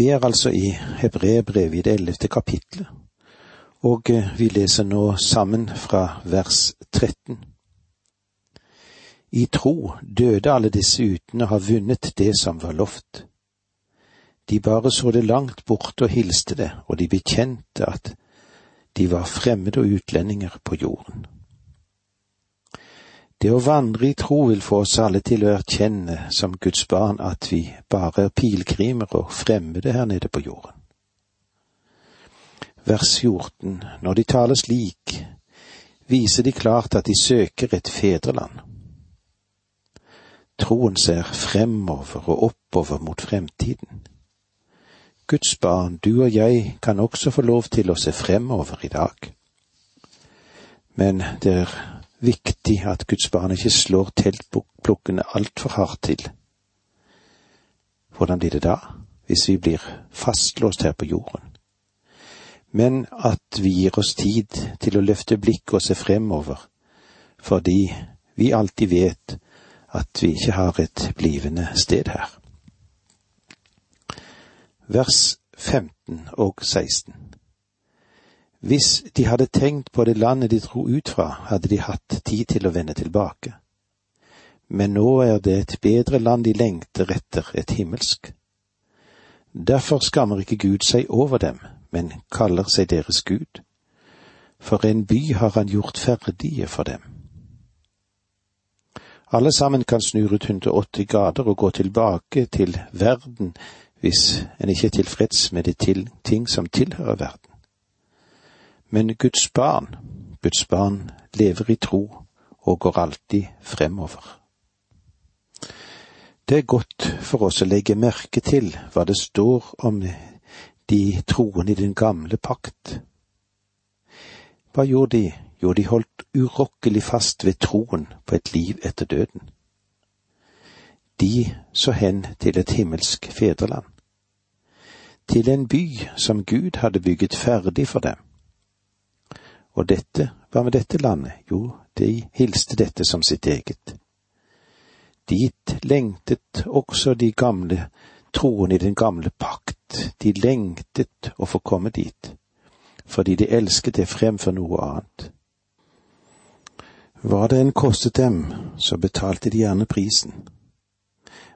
Vi er altså i Hebreerbrevet i det ellevte kapitlet, og eh, vi leser nå sammen fra vers 13. I tro døde alle disse uten å ha vunnet det som var lovt. De bare så det langt borte og hilste det, og de bekjente at de var fremmede og utlendinger på jorden. Det å vandre i tro vil få oss alle til å erkjenne som Guds barn at vi bare er pilegrimer og fremmede her nede på jorden. Vers 14. Når de taler slik, viser de klart at de søker et fedreland. Troen ser fremover og oppover mot fremtiden. Guds barn, du og jeg kan også få lov til å se fremover i dag. Men det er viktig at Guds barn ikke slår teltplukkene altfor hardt til. Hvordan blir det da, hvis vi blir fastlåst her på jorden? Men at vi gir oss tid til å løfte blikket og se fremover, fordi vi alltid vet at vi ikke har et blivende sted her. Vers 15 og 16 hvis de hadde tenkt på det landet de dro ut fra, hadde de hatt tid til å vende tilbake. Men nå er det et bedre land de lengter etter, et himmelsk. Derfor skammer ikke Gud seg over dem, men kaller seg deres Gud. For en by har han gjort ferdige for dem. Alle sammen kan snu rundt 180 grader og gå tilbake til verden hvis en ikke er tilfreds med de ting som tilhører verden. Men Guds barn, Guds barn lever i tro og går alltid fremover. Det er godt for oss å legge merke til hva det står om de troende i den gamle pakt. Hva gjorde de? Jo, de holdt urokkelig fast ved troen på et liv etter døden. De så hen til et himmelsk fedreland, til en by som Gud hadde bygget ferdig for dem og dette, hva med dette landet? Jo, de hilste dette som sitt eget. Dit lengtet også de gamle troende i den gamle pakt, de lengtet å få komme dit, fordi de elsket det fremfor noe annet. Hva det enn kostet dem, så betalte de gjerne prisen.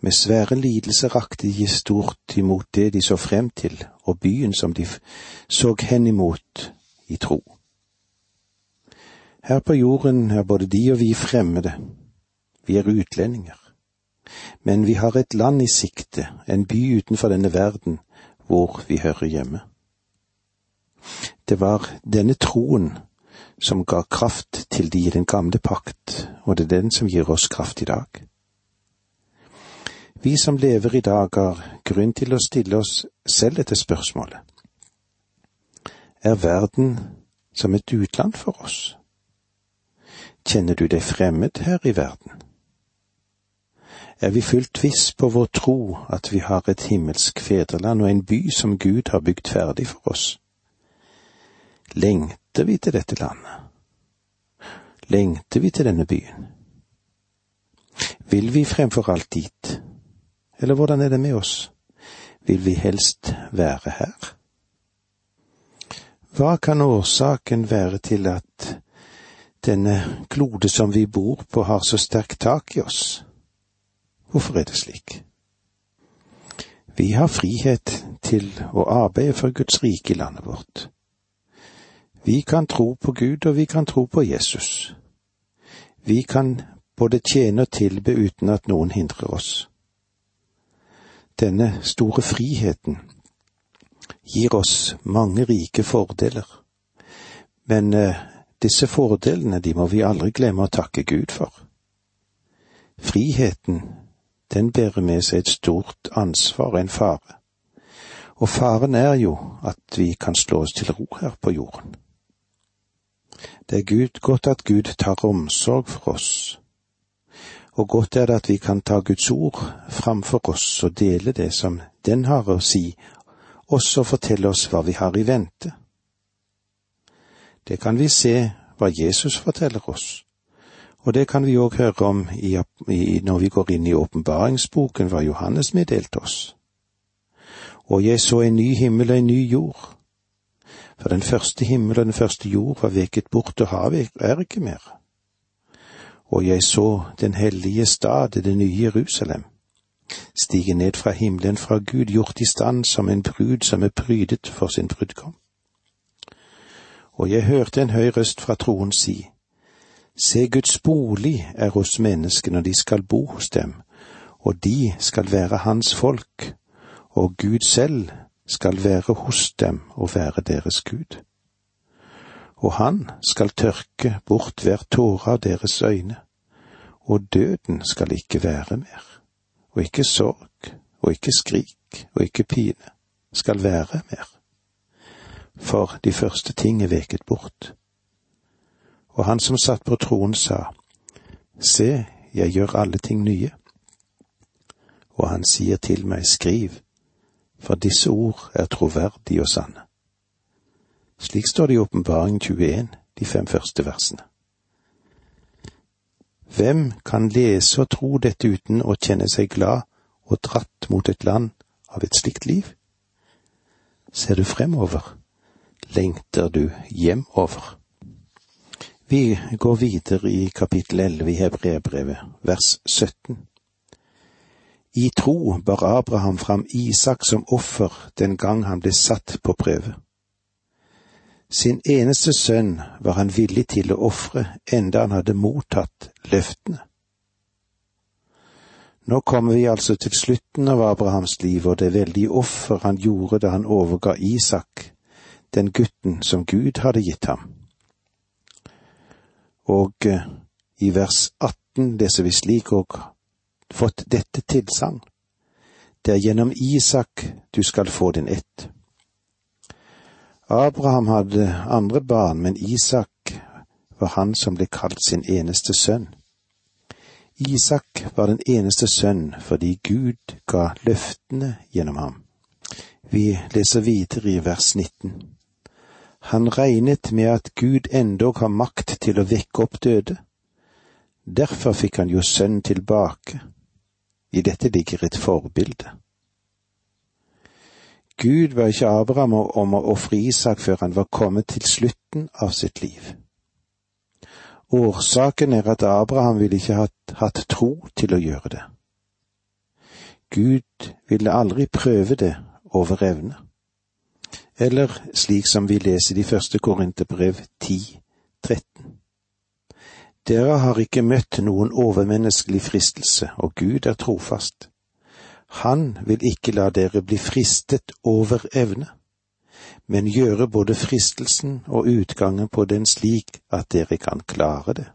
Med svære lidelser rakte de stort imot det de så frem til, og byen som de så henimot i tro. Her på jorden er både de og vi fremmede. Vi er utlendinger. Men vi har et land i sikte, en by utenfor denne verden, hvor vi hører hjemme. Det var denne troen som ga kraft til de i den gamle pakt, og det er den som gir oss kraft i dag. Vi som lever i dag, har grunn til å stille oss selv dette spørsmålet. Er verden som et utland for oss? Kjenner du deg fremmed her i verden? Er vi fullt viss på vår tro at vi har et himmelsk fedreland og en by som Gud har bygd ferdig for oss? Lengter vi til dette landet? Lengter vi til denne byen? Vil vi fremfor alt dit, eller hvordan er det med oss? Vil vi helst være her? Hva kan årsaken være til at denne klode som vi bor på, har så sterkt tak i oss. Hvorfor er det slik? Vi har frihet til å arbeide for Guds rike i landet vårt. Vi kan tro på Gud, og vi kan tro på Jesus. Vi kan både tjene og tilbe uten at noen hindrer oss. Denne store friheten gir oss mange rike fordeler, men eh, disse fordelene, de må vi aldri glemme å takke Gud for. Friheten, den bærer med seg et stort ansvar og en fare. Og faren er jo at vi kan slå oss til ro her på jorden. Det er Gud, godt at Gud tar omsorg for oss, og godt er det at vi kan ta Guds ord framfor oss og dele det som den har å si, også fortelle oss hva vi har i vente. Det kan vi se hva Jesus forteller oss. Og det kan vi òg høre om i, i, når vi går inn i åpenbaringsboken, hva Johannes meddelte oss. Og jeg så en ny himmel og en ny jord. For den første himmel og den første jord var veket bort, og havet er ikke mer. Og jeg så den hellige stad, det nye Jerusalem, stige ned fra himmelen fra Gud, gjort i stand som en brud som er prydet for sin brudgom. Og jeg hørte en høy røst fra troen si, Se, Guds bolig er hos menneskene, og de skal bo hos dem, og de skal være hans folk, og Gud selv skal være hos dem og være deres Gud. Og han skal tørke bort hver tåre av deres øyne, og døden skal ikke være mer, og ikke sorg, og ikke skrik, og ikke pine skal være mer. For de første ting er veket bort. Og han som satt på troen sa, Se, jeg gjør alle ting nye. Og han sier til meg, skriv, for disse ord er troverdige og sanne. Slik står det i Åpenbaring 21, de fem første versene. Hvem kan lese og tro dette uten å kjenne seg glad og dratt mot et land av et slikt liv? Ser du fremover? Lengter du hjemover? Vi går videre i kapittel 11 i Hebrebrevet, vers 17. I tro bar Abraham fram Isak som offer den gang han ble satt på prøve. Sin eneste sønn var han villig til å ofre enda han hadde mottatt løftene. Nå kommer vi altså til slutten av Abrahams liv og det veldige offer han gjorde da han overga Isak, den gutten som Gud hadde gitt ham. Og eh, i vers 18 leser vi slik og fått dette tilsagn. Det er gjennom Isak du skal få din ett. Abraham hadde andre barn, men Isak var han som ble kalt sin eneste sønn. Isak var den eneste sønn fordi Gud ga løftene gjennom ham. Vi leser videre i vers 19. Han regnet med at Gud endog har makt til å vekke opp døde. Derfor fikk han jo sønnen tilbake. I dette ligger et forbilde. Gud ba ikke Abraham om å ofre Isak før han var kommet til slutten av sitt liv. Årsaken er at Abraham ville ikke hatt, hatt tro til å gjøre det. Gud ville aldri prøve det over evne. Eller slik som vi leser i første Korinterbrev 10, 13. Dere har ikke møtt noen overmenneskelig fristelse, og Gud er trofast han vil ikke la dere bli fristet over evne, men gjøre både fristelsen og utgangen på den slik at dere kan klare det.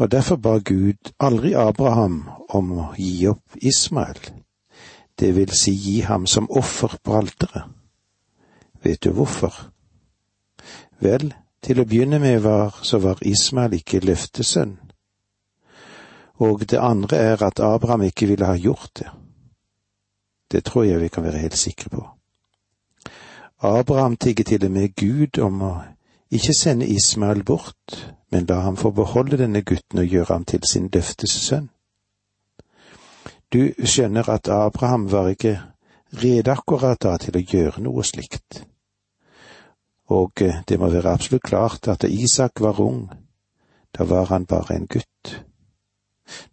Og derfor ba Gud aldri Abraham om å gi opp Ismael, det vil si gi ham som offer på alteret. Vet du hvorfor? Vel, til å begynne med var, så var Ismael ikke løftesønn og det andre er at Abraham ikke ville ha gjort det. Det tror jeg vi kan være helt sikre på. Abraham tigger til og med Gud om å ikke sende Ismael bort, men la ham få beholde denne gutten og gjøre ham til sin løftes sønn. Du skjønner at Abraham var ikke rede akkurat da til å gjøre noe slikt. Og eh, det må være absolutt klart at da Isak var ung, da var han bare en gutt.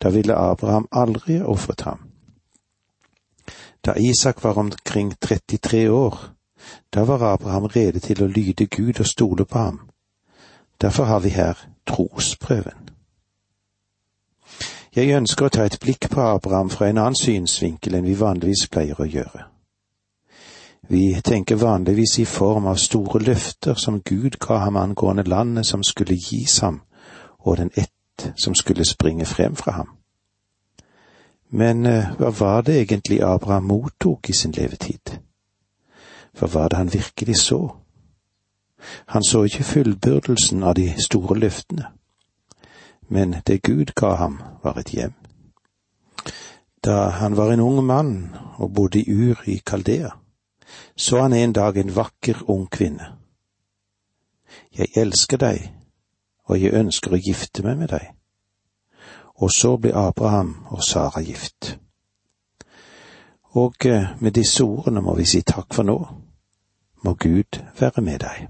Da ville Abraham aldri ofret ham. Da Isak var omkring 33 år, da var Abraham rede til å lyde Gud og stole på ham. Derfor har vi her trosprøven. Jeg ønsker å ta et blikk på Abraham fra en annen synsvinkel enn vi vanligvis pleier å gjøre. Vi tenker vanligvis i form av store løfter som Gud ga ham angående landet som skulle gis ham, og den ett som skulle springe frem fra ham. Men eh, hva var det egentlig Abraham mottok i sin levetid? Hva var det han virkelig så? Han så ikke fullbyrdelsen av de store løftene, men det Gud ga ham, var et hjem. Da han var en ung mann og bodde i Ur i Kaldea, så han en dag en vakker ung kvinne. Jeg elsker deg, og jeg ønsker å gifte meg med deg. Og så ble Abraham og Sara gift. Og eh, med disse ordene må vi si takk for nå. Må Gud være med deg.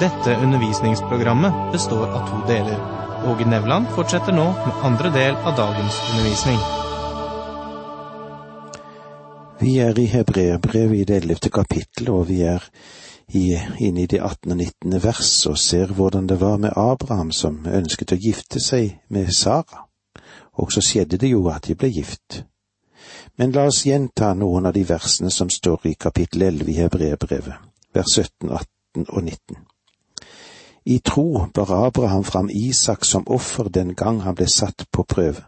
Dette undervisningsprogrammet består av to deler. Åge Nevland fortsetter nå med andre del av dagens undervisning. Vi er i Hebreerbrevet i det ellevte kapittel, og vi er inne i det 18. og 19. vers og ser hvordan det var med Abraham som ønsket å gifte seg med Sara. Og så skjedde det jo at de ble gift. Men la oss gjenta noen av de versene som står i kapittel 11 i Hebreerbrevet, vers 17, 18 og 19. I tro bar Abraham fram Isak som offer den gang han ble satt på prøve.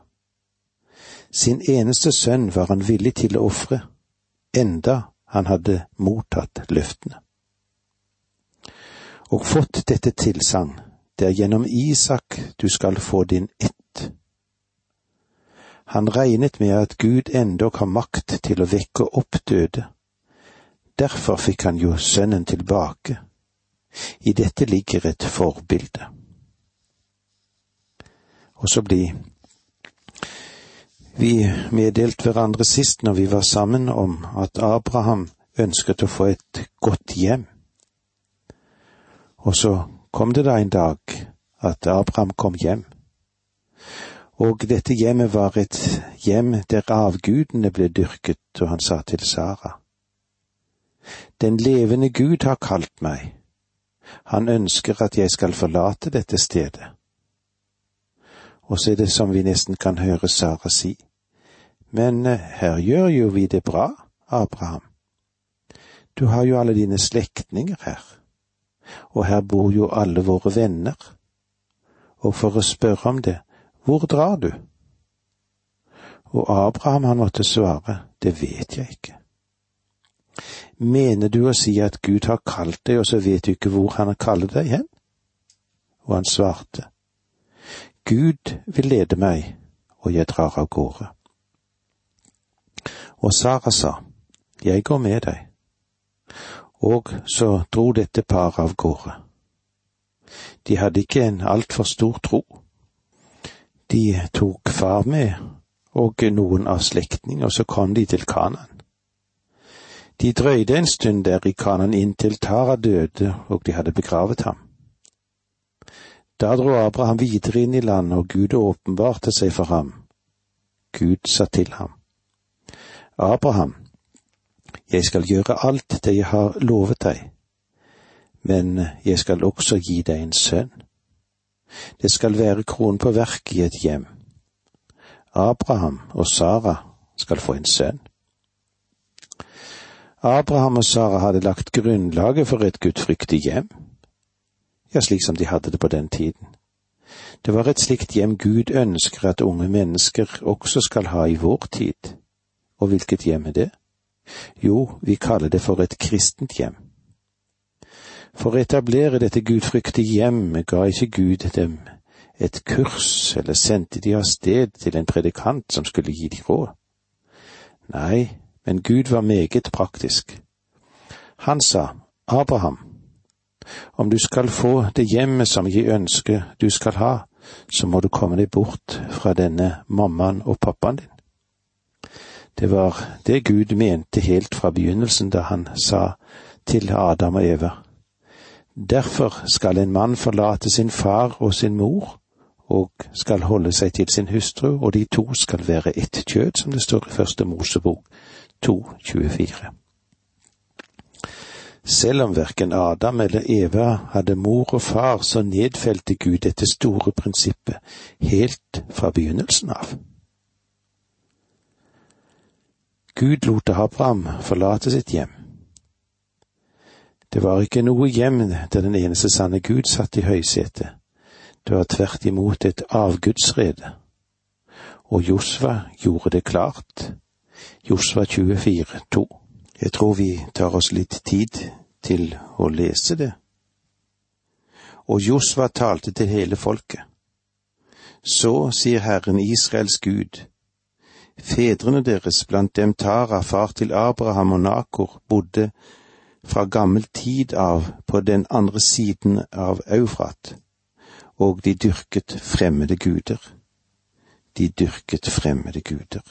Sin eneste sønn var han villig til å ofre, enda han hadde mottatt løftene. Og fått dette tilsagn, det er gjennom Isak du skal få din ett. Han regnet med at Gud endog har makt til å vekke opp døde. Derfor fikk han jo sønnen tilbake i dette ligger et forbilde. Og så blir vi meddelt hverandre sist når vi var sammen om at Abraham ønsket å få et godt hjem. Og så kom det da en dag at Abraham kom hjem. Og dette hjemmet var et hjem der avgudene ble dyrket, og han sa til Sara. Den levende Gud har kalt meg, han ønsker at jeg skal forlate dette stedet. Og så er det som vi nesten kan høre Sara si. Men eh, her gjør jo vi det bra, Abraham. Du har jo alle dine slektninger her, og her bor jo alle våre venner. Og for å spørre om det, hvor drar du? Og Abraham han måtte svare, det vet jeg ikke. Mener du å si at Gud har kalt deg, og så vet du ikke hvor han har kallet deg hen? Og han svarte, Gud vil lede meg, og jeg drar av gårde. Og Sara sa, Jeg går med deg. Og så dro dette paret av gårde. De hadde ikke en altfor stor tro. De tok far med og noen av slektninger, og så kom de til Kanan. De drøyde en stund der i Kanan inntil Tara døde og de hadde begravet ham. Da dro Abraham videre inn i landet, og Gud åpenbarte seg for ham. Gud sa til ham, Abraham, jeg skal gjøre alt det jeg har lovet deg, men jeg skal også gi deg en sønn. Det skal være kronen på verket i et hjem. Abraham og Sara skal få en sønn. Abraham og Sara hadde lagt grunnlaget for et gudfryktig hjem, ja, slik som de hadde det på den tiden. Det var et slikt hjem Gud ønsker at unge mennesker også skal ha i vår tid. Og hvilket hjem er det? Jo, vi kaller det for et kristent hjem. For å etablere dette gudfryktige hjemmet ga ikke Gud dem et kurs eller sendte de av sted til en predikant som skulle gi de råd. Nei, men Gud var meget praktisk. Han sa, Abraham, om du skal få det hjemmet som jeg ønsker du skal ha, så må du komme deg bort fra denne mammaen og pappaen din. Det var det Gud mente helt fra begynnelsen da han sa til Adam og Eva. Derfor skal en mann forlate sin far og sin mor og skal holde seg til sin hustru, og de to skal være ett kjød, som det står i første Mosebok 2,24. Selv om verken Adam eller Eva hadde mor og far, så nedfelte Gud dette store prinsippet helt fra begynnelsen av. Gud lot Abraham forlate sitt hjem. Det var ikke noe hjem der den eneste sanne Gud satt i høysetet. Det var tvert imot et avgudsrede. Og Josva gjorde det klart Josva 24, 2. Jeg tror vi tar oss litt tid til å lese det. Og Josva talte til hele folket. Så sier Herren Israels Gud, fedrene deres, blant dem Tara, far til Abraham og Nakor, bodde fra gammel tid av på den andre siden av Eufrat, og de dyrket fremmede guder. De dyrket fremmede guder.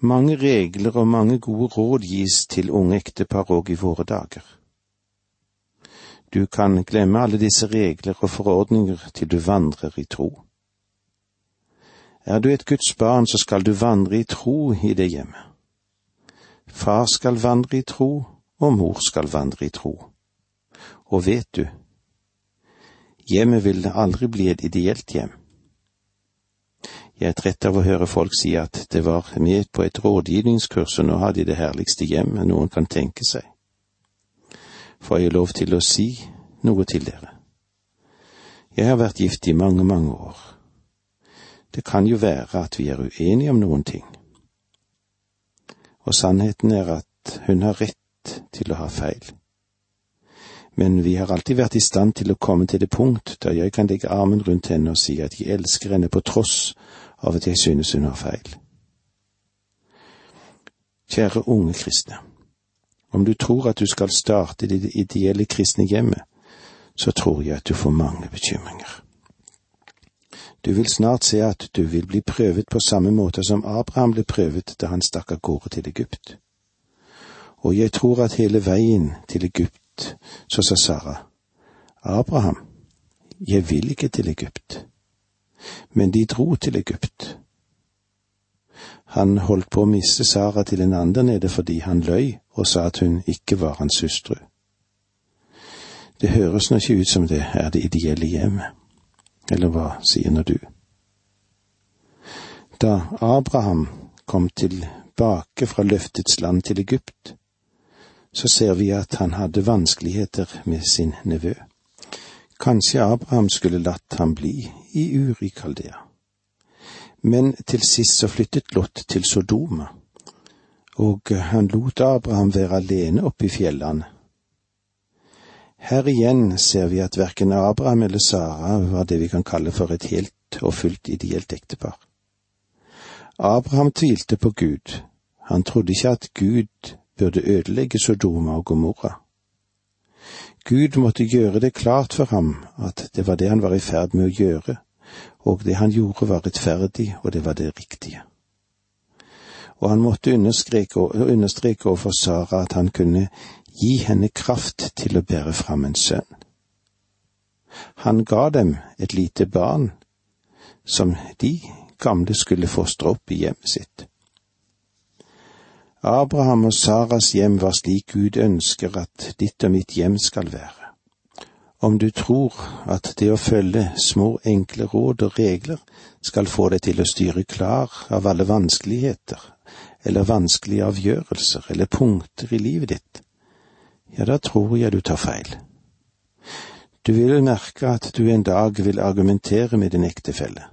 Mange regler og mange gode råd gis til unge ektepar òg i våre dager. Du kan glemme alle disse regler og forordninger til du vandrer i tro. Er du et Guds barn, så skal du vandre i tro i det hjemmet. Far skal vandre i tro, og mor skal vandre i tro. Og vet du, hjemmet vil aldri bli et ideelt hjem. Jeg er trett av å høre folk si at det var med på et rådgivningskurs, og nå har de det herligste hjemmet noen kan tenke seg. Får jeg lov til å si noe til dere? Jeg har vært gift i mange, mange år. Det kan jo være at vi er uenige om noen ting. Og sannheten er at hun har rett til å ha feil. Men vi har alltid vært i stand til å komme til det punkt der jeg kan legge armen rundt henne og si at jeg elsker henne på tross av at jeg synes hun har feil. Kjære unge kristne, om du tror at du skal starte det ideelle kristne hjemmet, så tror jeg at du får mange bekymringer. Du vil snart se at du vil bli prøvet på samme måte som Abraham ble prøvet da han stakk av gårde til Egypt. Og jeg tror at hele veien til Egypt, så sa Sara, Abraham, jeg vil ikke til Egypt. Men de dro til Egypt. Han holdt på å miste Sara til en annen nede fordi han løy og sa at hun ikke var hans hustru. Det høres nå ikke ut som det er det ideelle hjemmet. Eller hva sier nå du? Da Abraham kom tilbake fra løftets land til Egypt, så ser vi at han hadde vanskeligheter med sin nevø. Kanskje Abraham skulle latt ham bli i Uri Kaldea. Men til sist så flyttet Lot til Sodoma, og han lot Abraham være alene oppe i fjellene her igjen ser vi at verken Abraham eller Sara var det vi kan kalle for et helt og fullt ideelt ektepar. Abraham tvilte på Gud. Han trodde ikke at Gud burde ødelegge Sodoma og Gomorra. Gud måtte gjøre det klart for ham at det var det han var i ferd med å gjøre, og det han gjorde var rettferdig, og det var det riktige. Og han måtte understreke overfor Sara at han kunne gi henne kraft til å bære fram en sønn. Han ga dem et lite barn som de gamle skulle fostre opp i hjemmet sitt. Abraham og Saras hjem var slik Gud ønsker at ditt og mitt hjem skal være. Om du tror at det å følge små, enkle råd og regler skal få deg til å styre klar av alle vanskeligheter eller vanskelige avgjørelser eller punkter i livet ditt, ja, da tror jeg du tar feil. Du vil merke at du en dag vil argumentere med din ektefelle.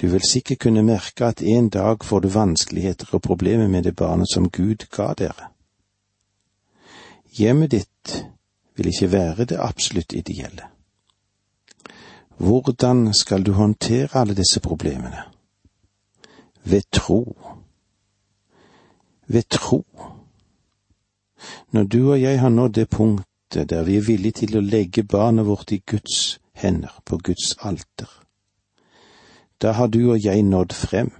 Du vil sikkert kunne merke at en dag får du vanskeligheter og problemer med det barnet som Gud ga dere. Hjemmet ditt vil ikke være det absolutt ideelle. Hvordan skal du håndtere alle disse problemene? Ved tro. Ved tro. Når du og jeg har nådd det punktet der vi er villige til å legge barnet vårt i Guds hender, på Guds alter, da har du og jeg nådd frem.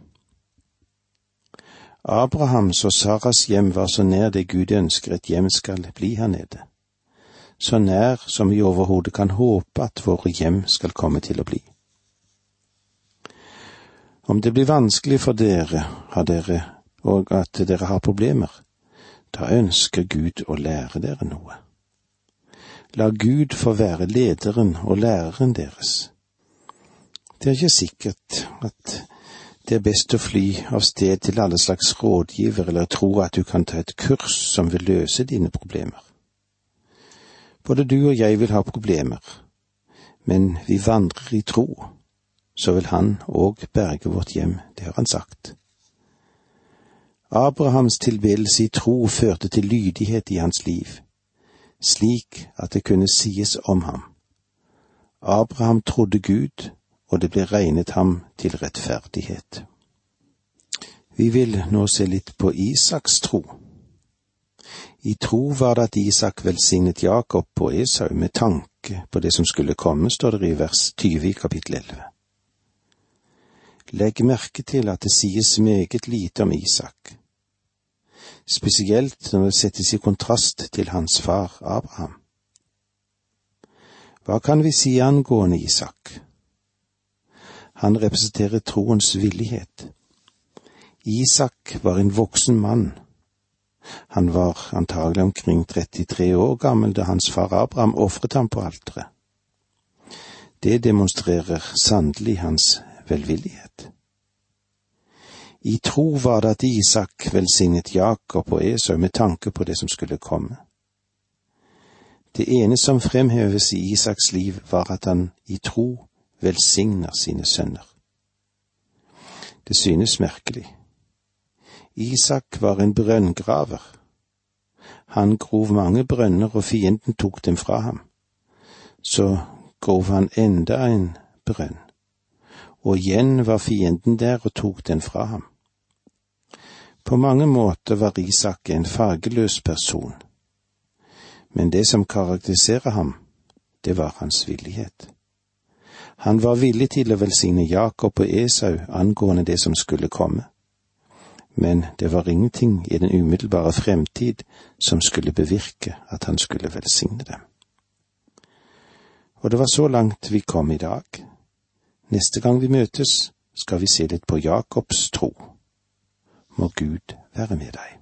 Abrahams og Saras hjem var så nær det Gud ønsker et hjem skal bli her nede, så nær som vi overhodet kan håpe at våre hjem skal komme til å bli. Om det blir vanskelig for dere, dere, og at dere har problemer, da ønsker Gud å lære dere noe. La Gud få være lederen og læreren deres. Det er ikke sikkert at det er best å fly av sted til alle slags rådgiver eller tro at du kan ta et kurs som vil løse dine problemer. Både du og jeg vil ha problemer, men vi vandrer i tro, så vil Han òg berge vårt hjem, det har Han sagt. Abrahams tilbedelse i tro førte til lydighet i hans liv, slik at det kunne sies om ham. Abraham trodde Gud, og det ble regnet ham til rettferdighet. Vi vil nå se litt på Isaks tro. I tro var det at Isak velsignet Jakob og Esau med tanke på det som skulle komme, står det i vers 20 i kapittel 11. Legg merke til at det sies meget lite om Isak, spesielt når det settes i kontrast til hans far Abraham. Hva kan vi si angående Isak? Han representerer troens villighet. Isak var en voksen mann. Han var antagelig omkring 33 år gammel da hans far Abraham ofret ham på alteret. Det demonstrerer sannelig hans velvillighet. I tro var det at Isak velsignet Jakob og Esau med tanke på det som skulle komme. Det ene som fremheves i Isaks liv, var at han i tro velsigner sine sønner. Det synes merkelig. Isak var en brønngraver. Han grov mange brønner, og fienden tok dem fra ham. Så grov han enda en brønn, og igjen var fienden der og tok den fra ham. På mange måter var Isak en fargeløs person, men det som karakteriserer ham, det var hans villighet. Han var villig til å velsigne Jakob og Esau angående det som skulle komme, men det var ingenting i den umiddelbare fremtid som skulle bevirke at han skulle velsigne dem. Og det var så langt vi kom i dag. Neste gang vi møtes, skal vi se litt på Jakobs tro. Må Gud være med deg.